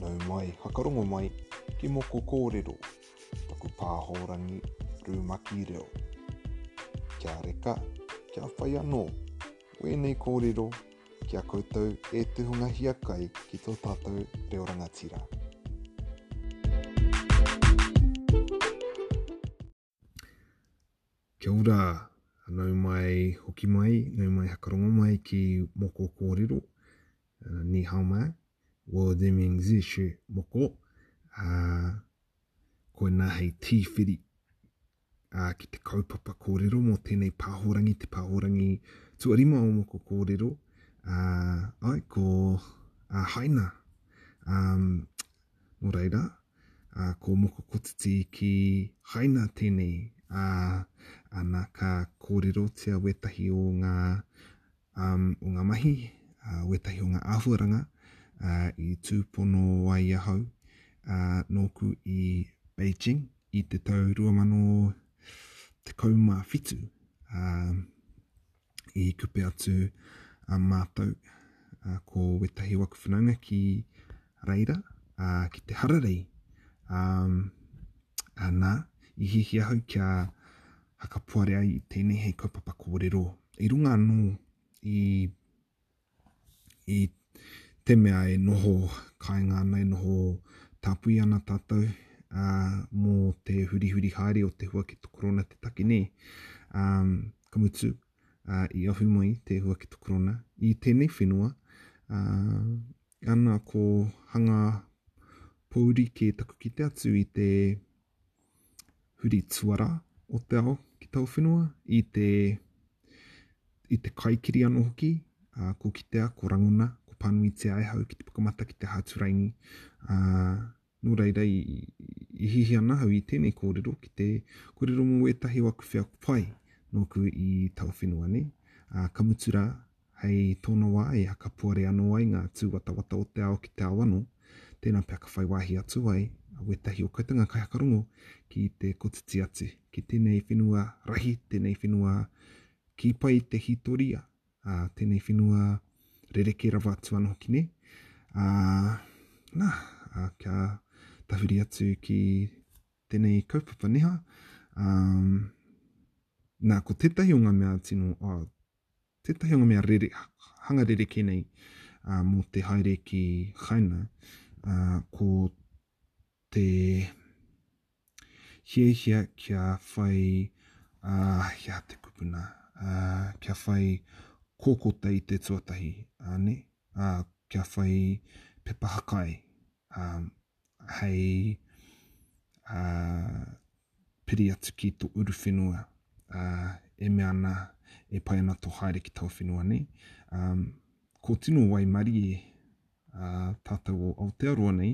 Nau mai, hakarongo mai, ki moko kōrero, taku pāhōrangi rumaki reo. Kia reka, kia whai anō, wēnei kōrero ki a koutou e tuhunga hiakai ki tō tātou reo rangatira. Kia ora, nau mai hoki mai, nau mai hakarongo mai ki moko kōrero, uh, ni hao mai, world deming zishu moko, uh, koina hei tīwhiri uh, ki te kaupapa kōrero mō tēnei pāhorangi, te pāhorangi tuarima o moko kōrero, uh, ai ko uh, Haina, um, Nō reira, ā, ko Mokokotiti ki Haina tēnei, ā, ana ka kōrerotia wētahi o ngā, um, o ngā mahi, ā, wētahi o ngā āhuaranga, ā, i tūpono ai ahau, ā, nōku i Beijing i te tau 2017, ā, i kupe atu a mātou a, ko wetahi waku whananga ki reira a, ki te hararei a, a nā i hihi ahau kia hakapoare ai tēnei hei kaupapa kōrero i runga anō i i te mea e noho kainga ana, e noho tāpui ana tātou mō te hurihuri haere o te hua ki to korona te take nei. Um, ka mutu, uh, i ahu mai te hua ki to korona. I tēnei whenua, uh, ana ko hanga pōuri kē taku ki te atu i te huri tuarā o te ao ki Tauwhenua, i te, i te kaikiri anō hoki, uh, ko Kitea, ko Rangona, ko Pānuitia e hau ki te whakamata ki te hāturaingi. Uh, nō reira, i, i hihi ana hau i tēnei kōrero ki te kōrero mō wētahi o aku whea pai nōku i Tauwhenua nei. Uh, ka mutu rā, Hei tōna wā, e akapuare anō ai ngā tūwatawata o te ao ki te ao anō, tēnā pea ka whai wāhi atu ai wētahi o koutou ngā kaihakarongo ki te kotiti atu ki tēnei whenua rahi, tēnei whenua kī pai i te hītoria, ā, tēnei whenua rerekē rawa atu anō hoki nei. Ā, nā, ā, kia tahuri atu ki tēnei kaupapa neha, ā, nā, ko tētahi o ngā mea tino, ā, Tētahi o ngā mea rere, hanga rerekē nei mō te haere ki China, ko te hiahia kia whai, he aha te kupu nā, kia whai kōkota i te tuatahi, kia whai pepa hakae, hei uh, piri atu ki to uru whenua uh, e mea ana e pai ana to haere ki taua whenua nei. Um, ko tino waimarie uh, tātou o Aotearoa nei,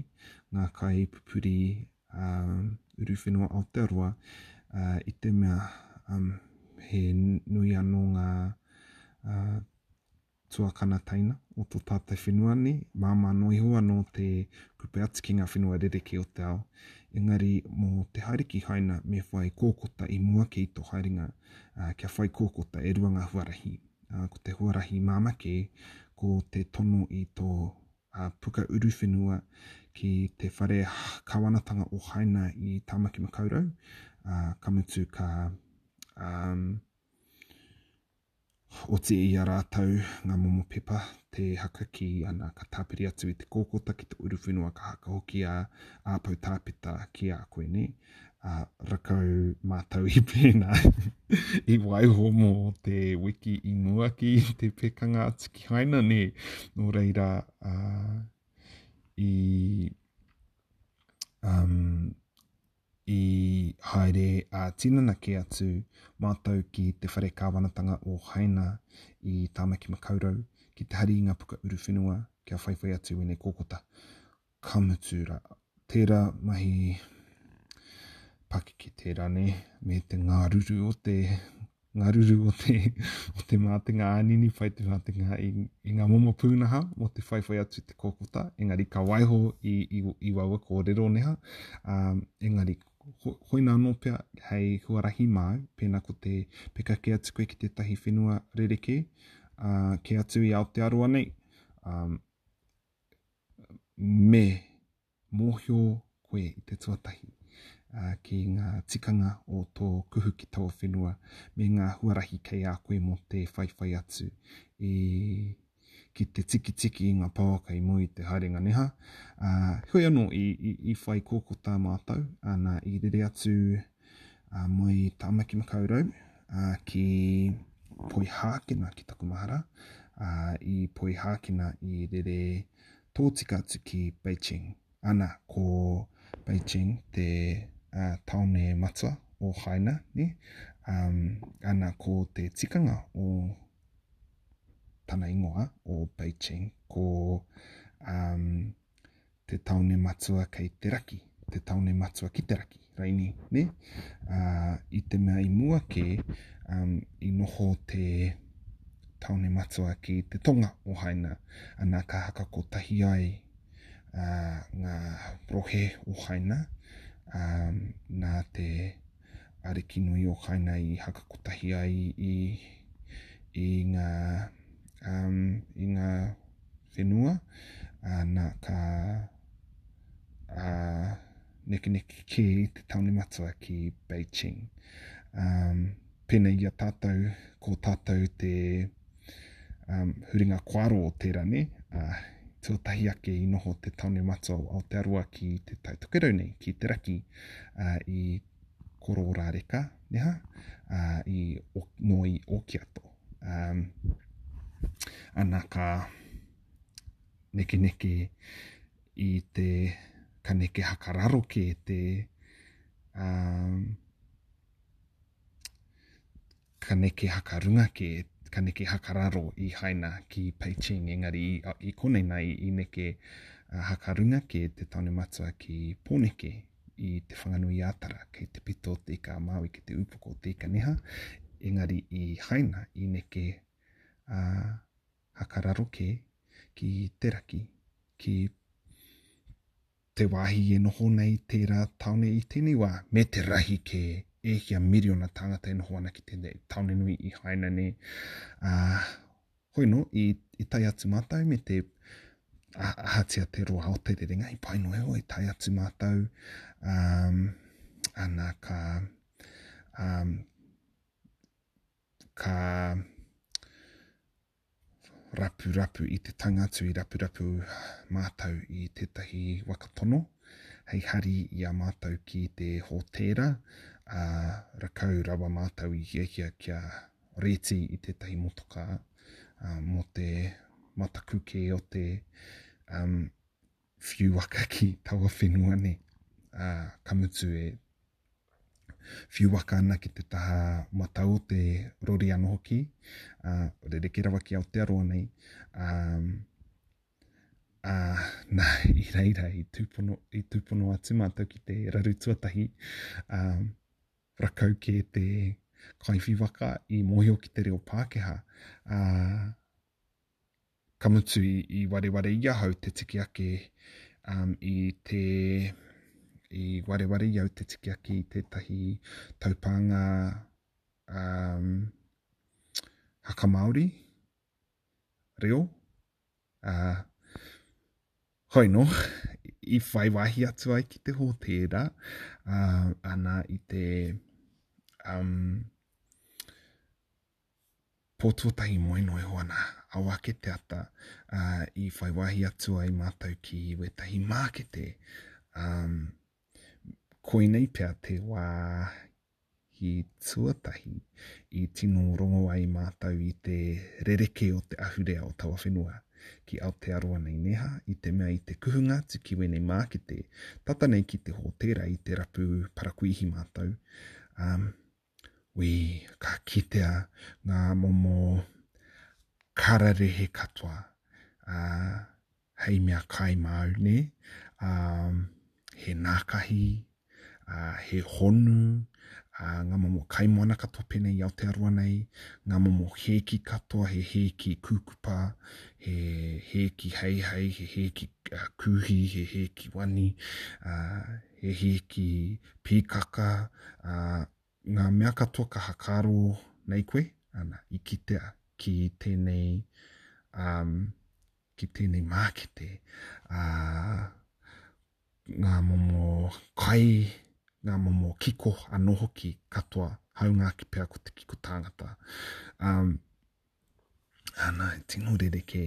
ngā kai pupuri uh, uru whenua Aotearoa, uh, i te mea um, he nui anō ngā uh, tuakana teina o tō tātou whenua nei, māmā noa iho anō te kupe atu ki ngā whenua rerekē o te ao, engari mō te haere ki Haina me whai kōkota i mua kē i tō haerenga, ā, kia whai kōkota e rua ngā huarahi, ā, ko te huarahi māmā kē ko te tono i tō, ā, puka uruwhenua ki te whare kāwanatanga o Haina i Tāmaki Makaurau, ā, ka mutu ka, ā, Otiia i a rātou ngā momo pepa, tē haka kī ana ka tāpiri atu i te kōkota ki te uruwhenua ka haka hoki a āpou tāpeta ki a koe nē, ā, rakau mātou i pēnā. I waiho mō te wiki i mua ki te pekanga atu ki Haina nē, nō reira, ā, i, um, I haere ā-tinana kē atu mātou ki te whare kāwanatanga o Haina i Tāmaki Makaurau ki te hari i ngā puka uruwhenua kia whaiwhai atu i wēnei kōkota. Ka mutu rā, tērā mahi pakeke tērā nē, me te ngāruru o te Ngā ruru o te, o te mātenga ānini pai te mātenga i, i ngā momo pūnaha mō te whaiwhai atu te kōkota, engari ka waiho i, i, i waua kōrero neha, um, engari ho, hoina anō pea hei huarahi māu, pēnā ko te peka ke atu koe ki tētahi whenua rerekē, uh, ke atu i Aotearoa nei, um, me Mōhio koe i te tuatahi ki ngā tikanga o tō kuhu ki taua whenua me ngā huarahi kei a koe mō te whaiwhai atu i ki te tikitiki i ngā pouaka i mua i te haerenga neha. Uh, hoi anō, i, i, i whai kōkotā mātou, ana i rere atu uh, mai Tāmaki Makaurau uh, ki Poihākena ki taku mahara, uh, i Poihākena i rere Tōtika atu ki Beijing. Ana, ko Beijing te uh, taone matua o Haina, ne? Um, ana, ko te tikanga o tana ingoa o Beijing, ko um, te taone matua kei te raki, te taone matua ki te raki. Raini, ne? Ā, i te mea i mua kē, ā, i noho te tāone matua ki te tonga o Haina, ana ka haka kotahi ai, ā, ngā rohe o Haina, ā, nā te ariki nui o Haina i haka kotahi ai i, i ngā, ā, i ngā whenua, ā, nā, ka, ā, nekeneke kē i te tāone matua ki Beijing. Um, pēnei i a tātou, ko tātou te um, huringa koaro o tērā, ne? Uh, tuatahi ake i noho te tāone matua o Aotearoa ki te taitokerau nei, ki te raki uh, i koro rāreka, neha, uh, i, o, no i Okiato. Um, ana ka neke neke I te, ka neke haka raro kē te, ā, ka neke haka runga kē, ka neke haka raro i Haina ki Peiching, engari i, i konei nā, i, i neke haka runga kē te tāone matua ki Pōneke, i Te Whanganui-ā-Tara, kei te pito o te ika a Māui ki te upoko o te ika niha, engari i Haina, i neke, ā, whakararo kē ki te raki, ki te wāhi e noho nei tērā tāone i tēnei wā, me te rahi kē e hia miriona tāngata e noho ana ki tēnei tāone nui i Haina nei. Ā, hoi nō, i, i tae atu mātou me te ahatia te roa o te rerenga, i pai noa iho, i tae atu mātou, um, ana ka, um, ka rapurapu, i te taunga atu i rapurapu mātou i tētahi waka pono hei hari i a mātou ki te hōtēra, ā, rakau rawa mātou i hiahia kia rēti i tētahi motokā, ā, mō te mataku kē o te, um, whiu waka ki taua whenua nei. Ā, ka mutu e whiu waka ana ki te taha matau o te rori anō hoki, ā, rerekē rawa ki Aotearoa nei, ā, ā, nā, i reira i tūpono, i tūpono atu mātou ki te raru tuatahi, ā, rakau kē te kaiwhi waka i mōhio ki te reo Pākehā, ā, Ka mutu i wareware i ahau te tiki ake i te, i wareware i au te tiki ake i tētahi taupānga haka Māori, reo, hoi nō, i whai wāhi atu ai ki te hōtēra, ana i te, Pō tuatahi moe noa iho ana, awa ake te ata, ā, i whai wāhi atu ai mātou ki wētahi mākete, ā, koinei pea te wāhi tuatahi i tino rongo ai mātou i te rerekē o te ahurea o taua whenua ki Aotearoa nei, nē hā? I te mea i te kuhunga atu ki wēnei mākete, tata nei ki te hōtēra i te rapu parakuihi mātou, ā, Wī, ka kitea ngā momo kararehe katoa, ā, hei mea kai māu, nē, ā, he nākahi, ā, he honu, ā, ngā momo kaimoana katoa pēnei i Aotearoa nei, ngā momo hēki katoa, he hēki kūkupa, he hēki heihei, he hēki kūhi, he hēki wani, ā, he hīki, pīkaka, ā, ngā mea katoa ka whakaaro nei koe, ana, i kitea ki tēnei, um, ki tēnei mākete, ā, ngā momo kai, ngā momo kiko anō hoki katoa, hauŋāki pea ko te kiko tāngata. Um, Āna, he tino rerekē.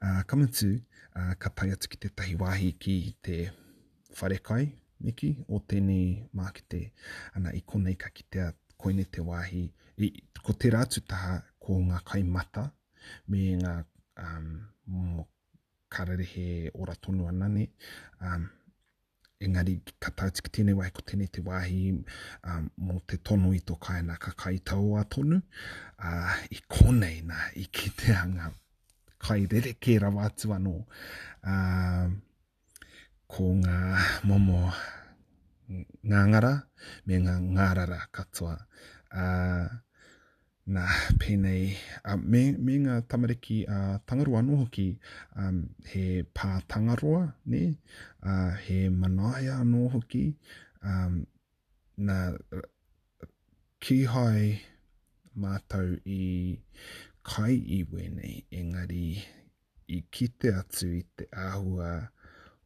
Ā, ka mutu, ā, ka tae atu ki tētahi wāhi ki te wharekai, niki, o tēnei mākete. Ana, i konei ka kitea koinei te wāhi, i, ko tērā atu taha, ko ngā kai mata, me ngā um, kararehe ora tonu ana ne. Um, Engari, ka tautiki tēnei wāhi, ko tēnei te wāhi um, mō te tono i tō kāinaka kai tauā tonu. Uh, I konei, nā, i kitea ngā kai rerekē rawa atu anō. Uh, ko ngā momo ngāngara me ngā ngārara katoa. Uh, Nā, pēnei, ā, me, me ngā tamariki ā Tangaroa anō hoki, ā, he pā Tangaroa, nē, ā, he manaia anō hoki, ā, nā, kīhai mātou i kai i wēnei, engari i kite atu i te āhua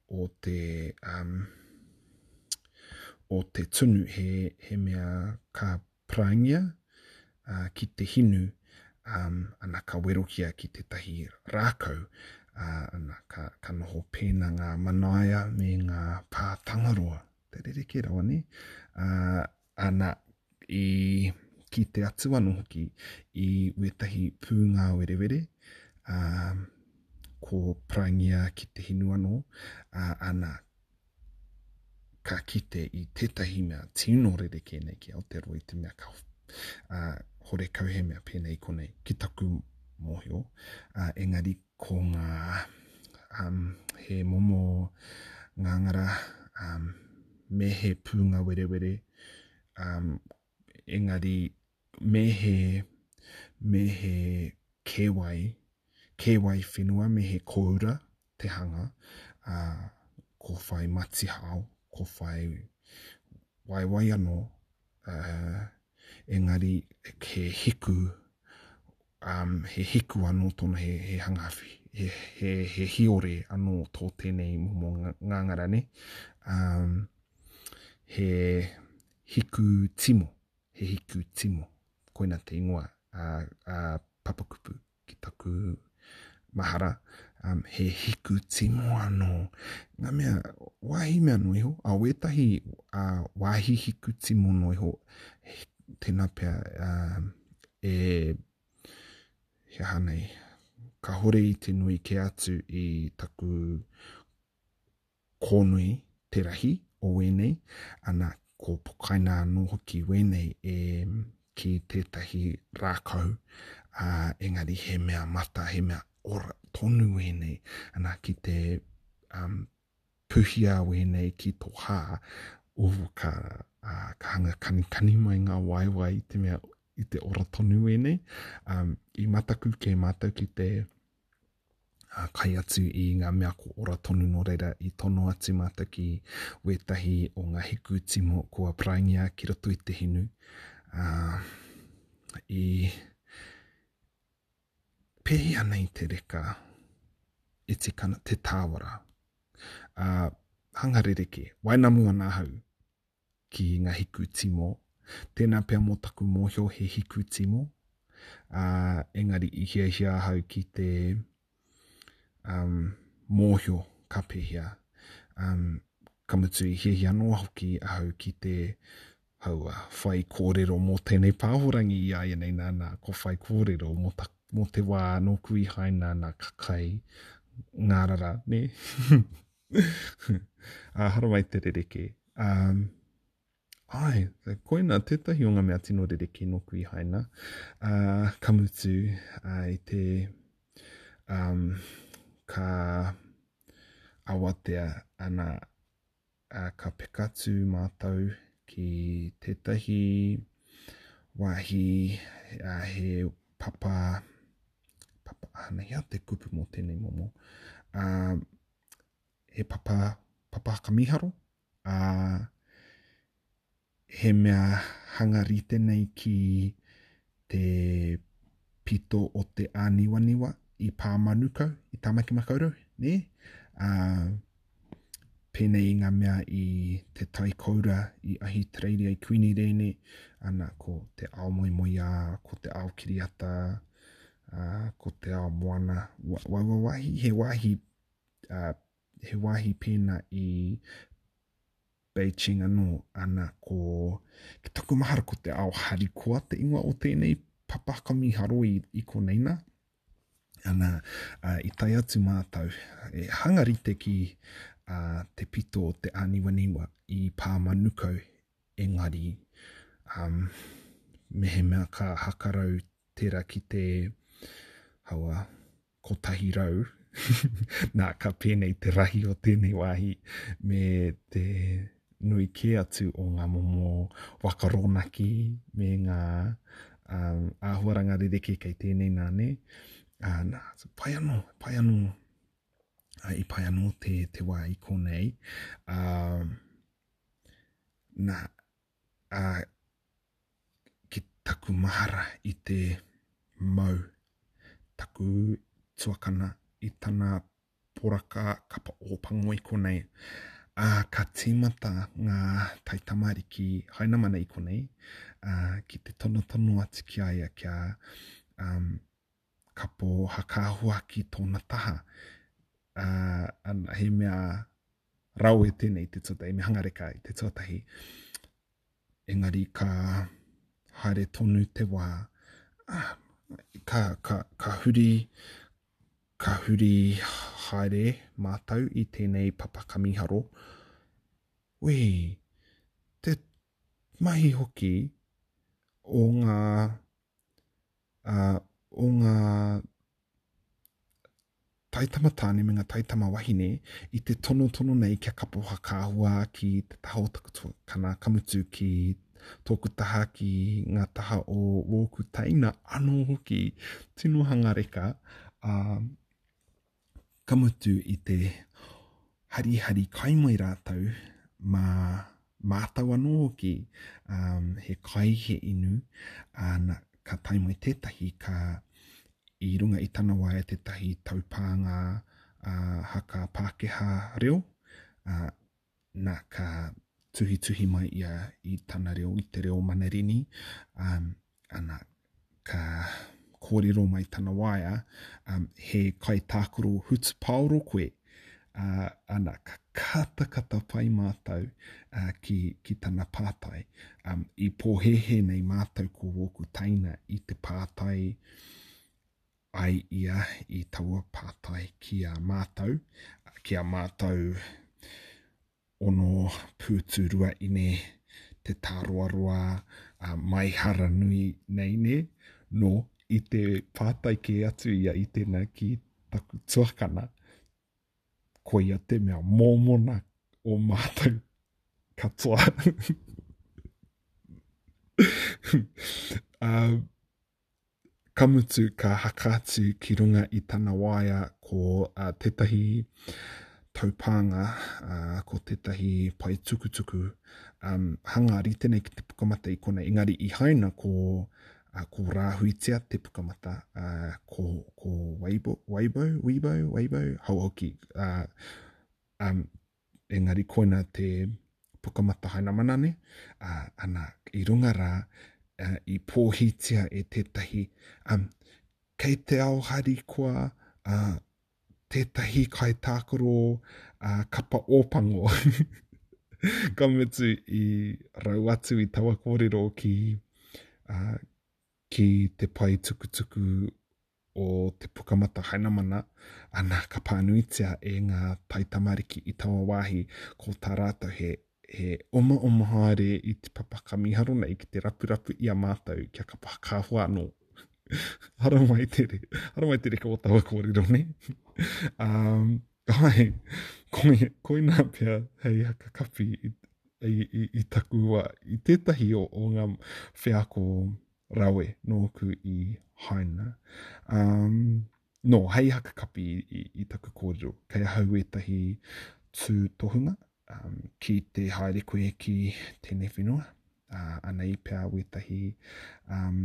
o te, ā, o te tunu, he, he mea ka Prangia, ā, ki te hinu, ā, ana ka werokia ki tētahi rākau, ā, ana ka, ka noho pēnā ngā manaia me ngā pā Tangaroa. Te rerekē rawa, nē? Ā, ana, i kite atu anō hoki i wētahi pūngāwerewere, ā, ko Prangia ki te hinu anō, ā, ana, ka kite i tētahi mea tino rerekē nei ki Aotearoa i te mea ka uh, horekau he mea pēnei konei ki taku mōhio. Uh, engari ko ngā um, he momo ngāngara um, me he pūnga werewere um, Engari, me he, me he kēwai, kēwai whenua, me he kōura te hanga, ā, ko whai matihao, ko whai waewae anō, ā, engari he hiku, ā, he hiku anō tōna, he, he hanga, he, he, he hiore anō tō tēnei momo ngāngara nei. Ā, he, Hiku timo, he hiku timo. Koina te ingoa a, a Papakupu ki taku mahara. Um, he hiku timo anō. Ngā mea, wāhi mea no iho, a wētahi a wāhi hiku timo no iho, tēnā pea um, e, he aha nei, ka hore i te nui ke atu i taku Kōnui te rahi o wēnei, ana, ko Pokaina anō hoki wēnei e ki tētahi rākau, ā, engari he mea mata, he mea ora tonu wēnei, ana, ki te um, tuhia wēnei ki tō hā, o, ka, ā, ka hanga kanikani mai ngā waewae i te mea, i te ora tonu wēnei. Um, I mataku kē mātou ki te ā, kai atu i ngā mea ko ora tonu nō reira i tono atu mātou ki wētahi o ngā hiku timo kua paraingia ki roto i te hinu, ā, i pēhia nei te reka e tikana te tāwara, ā, hanga rerekē, waenamu ana ahau. ki nga hiku timo, tena pea mo taku mohio he hiku timo, a, engari i hiahia ahau ki te um, mohio ka pehea, um, ka mutu i hiahia noa hoki ahau ki te hau a whai kōrero mō tēnei pāhorangi i a ianei nāna ko whai kōrero mō, ta, mō te wā nōku i haina nā kakai ngārara, ne? uh, haramai te rereke. Um, ai, koina tētahi o ngā mea tino rereke noku i haina. Uh, ka mutu uh, i te... Um, ka awatea ana a ka pekatu mātou ki tētahi wāhi a he papa papa ana ia te kupu mō tēnei momo. Uh, he papa, papa haka miharo, uh, he mea hangari tenei ki te pito o te āniwaniwa i Pāmanukau, i Tāmaki Makaurau, ne? Uh, pēnei i ngā mea i te tai koura i Ahitereiria i Kuini Rēne, ana ko te ao moemoeā, ko te ao kiriata, uh, ko te ao moana. Wa, wa, wa, wahi, he wāhi, uh, he wāhi pēna i Beijing anō, ana ko Ki taku mahara ko te ao harikoa te ingoa o tēnei papa kamiharo i, i konei nā. Ana, uh, i tai atu mātou, e hangarite ki uh, te pito o te āniwaniwa i Pāmanukau, engari um, mehemea ka hakarau tera ki te hawa kotahi rau, nā, ka pēnei te rahi o tēnei wāhi me te nui kē atu o ngā momo waka rōnaki me ngā um, āhuaranga rereke kei tēnei nā, ne? Uh, nā, pai anō, pai anō, uh, i pai anō te, te wā i konei. Uh, nā, ā, ki taku mahara i te mau taku tuakana i tana poraka kapa ōpa ngoi konei, ā, ka tīmata ngā taitamariki Hainamana i konei, ā, ki te tonotono atu ki a ia kia, um, Ka po hakahuaki tona taha. Uh, ana, he mea rawe tēnei te tuatahi, me hangareka i te tuatahi. Engari ka haere tonu te wā, uh, ka, ka, ka huri, ka huri haere mātou i tēnei papakamiharo. Ui, te mahi hoki o ngā ā, o ngā taitama tāne me ngā taitama wahine i te tonotono nei kia kapo whakaahua ki te taha o taku tuakana ka mutu ki tōku taha ki ngā taha o wōku taina anō hoki tino hangareka ā, ka mutu i te harihari kai mai rātou mā mātou anō hoki um, he kai, he inu, ana, ka tae mai tētahi ka i runga i tana waea tētahi taupānga uh, haka Pākehā reo, uh, Na, ka tuhituhi mai ia i tana reo, i te reo Manarini, um, ana, ka kōrero mai tana waea, um, he kaitākaro hutu paoro koe, uh, ana, ka katakata pai mātou uh, ki, ki tana pātai. Um, I pōhēhē nei mātou ko wōku taina i te pātai, ai ia i taua pātai ki a mātou, ki a mātou ono pūtu rua ine te tāroaroa a Maiharanui nei nē, nō i te pātai kē atu ia i tēnā ki taku tuakana, koia te mea mōmona o mātou katoa. um, ka mutu ka haka atu ki runga i tana waea ko uh, tētahi taupānga, uh, ko tētahi pae tukutuku um, hanga ritenei ki te pukamata i kona, engari i haina ko uh, ko rāhuitia te pukamata uh, ko, ko Weibo, Weibo, Weibo, Weibo, hau hoki uh, um, Engari koina te pukamata hainamana nei, ā, ana, i runga rā, ā, i pōhītia e tētahi, ā, kei te ao harikoa, ā, tētahi kaitākaro, ā, kapa Ōpango. Ka mutu i rau atu i taua kōrero ki, ā, ki te pae tukutuku o Te Pukamata Hainamana, ana ka pānuitia e ngā taitamariki i taua wāhi, ko tā rātou he he omaoma haere i te papa ka miharo nei ki te rapurapu i a mātou kia ka whakaahua anō. haramai te re, haramai te reka o taua kōrero ne. um, hai, koi, koina pia hei haka kapi i, i, i, i taku wā, i tētahi o, o ngā wheako Rawe, nōku i haina. Um, nō, hei haka kapi i, i, i taku kōrero, kei ahau ētahi tū tohunga, um, ki te haere koe ki tēnei whenua, uh, anei pea wētahi um,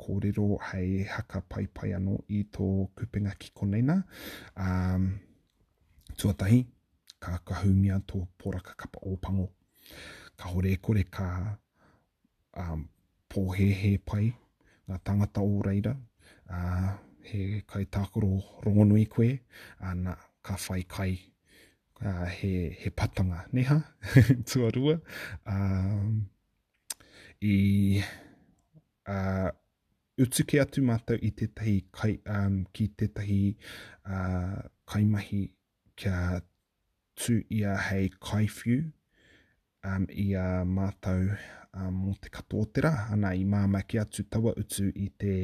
kōrero hei haka pai pai anō i tō kupenga ki konei nā. Um, tuatahi, ka kahungia tō poraka kapa ōpango. Ka hore e kore ka ā, pōhēhē pai ngā tāngata o reira, ā, he kaitākaro rongonui koe, ā, nā, ka whai kai, ā, he, he patanga, nē hā? Tuarua, ā, i, ā, utu kē atu mātou i tētahi kai, ā, ki tētahi, ā, kaimahi kia tū ia hei kaiwhiu um, i a mātou um, mō te katoa o te rā, ana i māmaki atu taua utu i te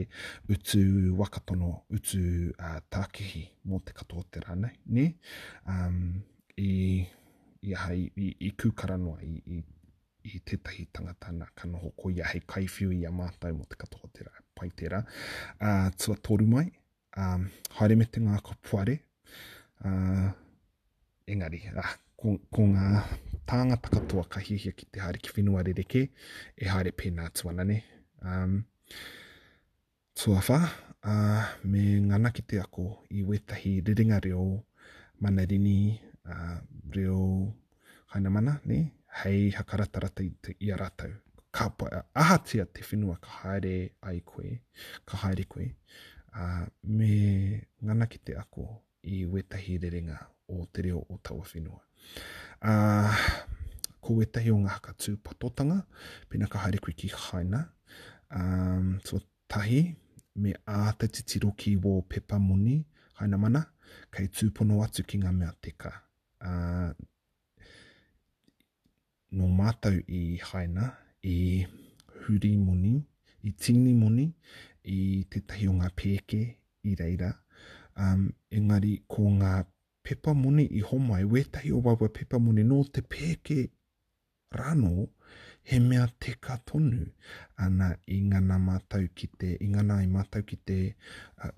utu wakatono, utu uh, tākihi mō te katoa o te rā nei, ne? Um, i, i, aha, i, i, i kūkara noa, i, i, i tētahi tangata nā ka noho ko ia hei kaiwhiu i a mātou mō te katoa o te rā, pai tērā. Uh, tuatoru mai, Um, haere me te ngākau poare. Uh, engari, uh, ko, ko ngā tāngata katoa ka hiahia ki te haere ki whenua rereke, e haere pēnā atu ana ne. Um, tuawha, uh, me ngana ki te ako i wētahi rerenga reo, manarini, uh, reo Hainamana, nē, hei hakaratarata i a rātou. Ka ahatia te whenua ka haere ai koe, ka haere koe, ā, me ngana ki te ako i wētahi rerenga o te reo o taua whenua. Ā, ko wētahi o ngā haka tūpatotanga, pēnā ka haere koe ki Haina, ā, so tahi, me āta titiro ki wō pepa moni, Hainamana, kei tūpono atu ki ngā mea teka, ā, nō mātou i haina, i huri moni, i tīni moni i tētahi o ngā pēke i reira, ā, engari ko ngā pepa moni i homai, wētahi o aua pepa moni nō te pēke Rano, he mea teka tonu ana i ngana matou ki te, i ngana ai matou ki te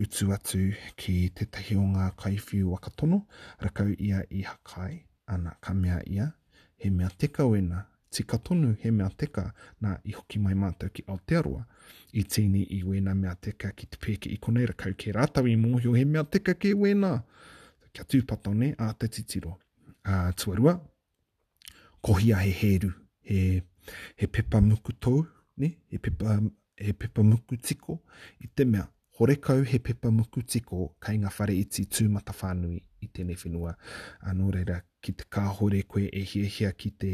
utu atu ki tetahi o nga kaiwhiu waka tono rakau ia i hakai ana, ka mea ia, he mea teka wena, tika tonu he mea teka, na, i hoki mai matou ki Aotearoa, i tini i wena mea teka ki te peke i konei rakau kei ratou i mohio he mea teka ke wena! kia tupatone a te titiro. A, tuarua, kohia he hēru, he, he pepa muku tou, ne? he, pepa, he pepa muku tiko, i te mea, horekau he pepa muku tiko kei ngā whare iti tūmata whānui i tēnei whenua. Uh, nō reira, ki te kāhore koe e hiahia ki te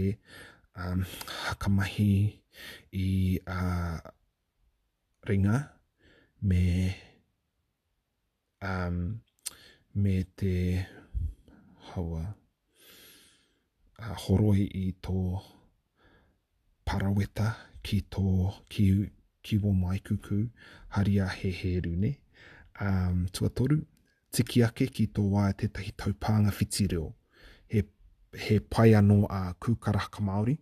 um, hakamahi i uh, ringa me Um, me te hawa a horoi i tō paraweta ki tō ki, ki wō maikuku haria he hēru ne. Um, tuatoru, tiki ake ki tō wae tētahi taupānga whiti reo. he, he pai anō a Kūkara Haka Māori,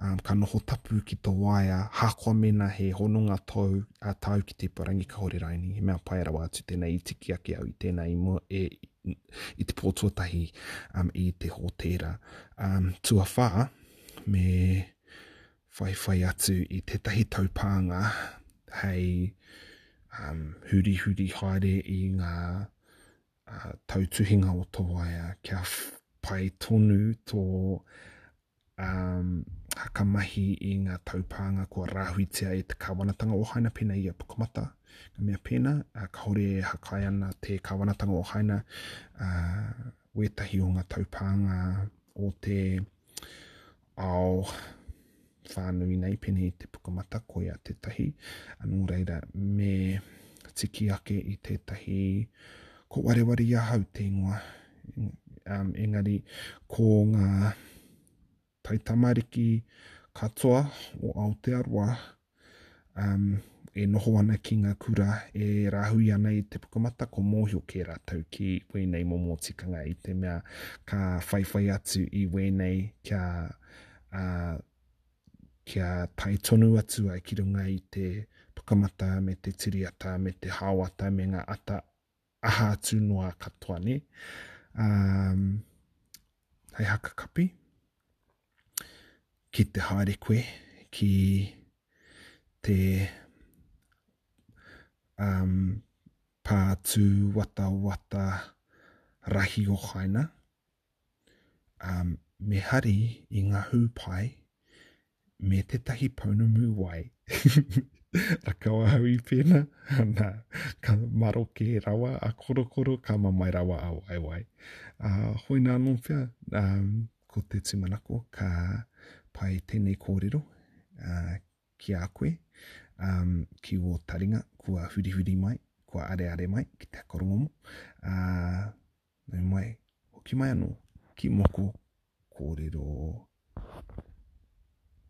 um, ka noho tapu ki tō waea, hākoa mēnā he hononga tōu a tāu ki te ipurangi ka hore raini, he mea pai rawa atu tēnei i tiki ake au i tēnā i, mua, e, i te pō tuatahi um, i te hōtēra. Um, tuawhā, me whaiwhai atu i tētahi taupānga hei um, hurihuri haere i ngā tautuhinga o tō waea kia pai tonu tō um, hakamahi i ngā taupānga kua rāhuitia e te kāwanatanga o Haina pēnā i a Pukamata. Ka mea pēnā, uh, ka hore e hakai ana te kāwanatanga o Haina uh, wētahi o ngā taupānga o te ao whānui nei, pēnei i te Pukamata, koia tētahi, nō reira, me tiki ake i tētahi, ko wareware i ahau te ingoa, um, engari, ko ngā taitamariki katoa o Aotearoa, um, e noho ana ki ngā kura e rāhui ana i te pukamata, ko mōhio kē rātou ki wēnei momo tikanga i te mea ka whaiwhai atu i wēnei kia, uh, kia tai tonu atu ai ki runga i te pukamata me te tiriata me te haoata me ngā ata aha atu noa katoa ne. Um, hei haka kapi, ki te haere koe ki te um, pātū wata wata rahi o haina, ā, me hari i ngā hūpae me tētahi pounamu wai. Rakau ahau i pēnā, nā, ka maroke rawa a korokoro, ka mamae rawa a waewae. Ā, hoina anō pea, ā, ko te tūmanako ka pai tēnei kōrero ā, ki a koe, ā, ki ō taringa kua hurihuri mai, kua areare mai ki te ako rongomo, ā, Nau mai, hoki mai anō ki moko kōrero.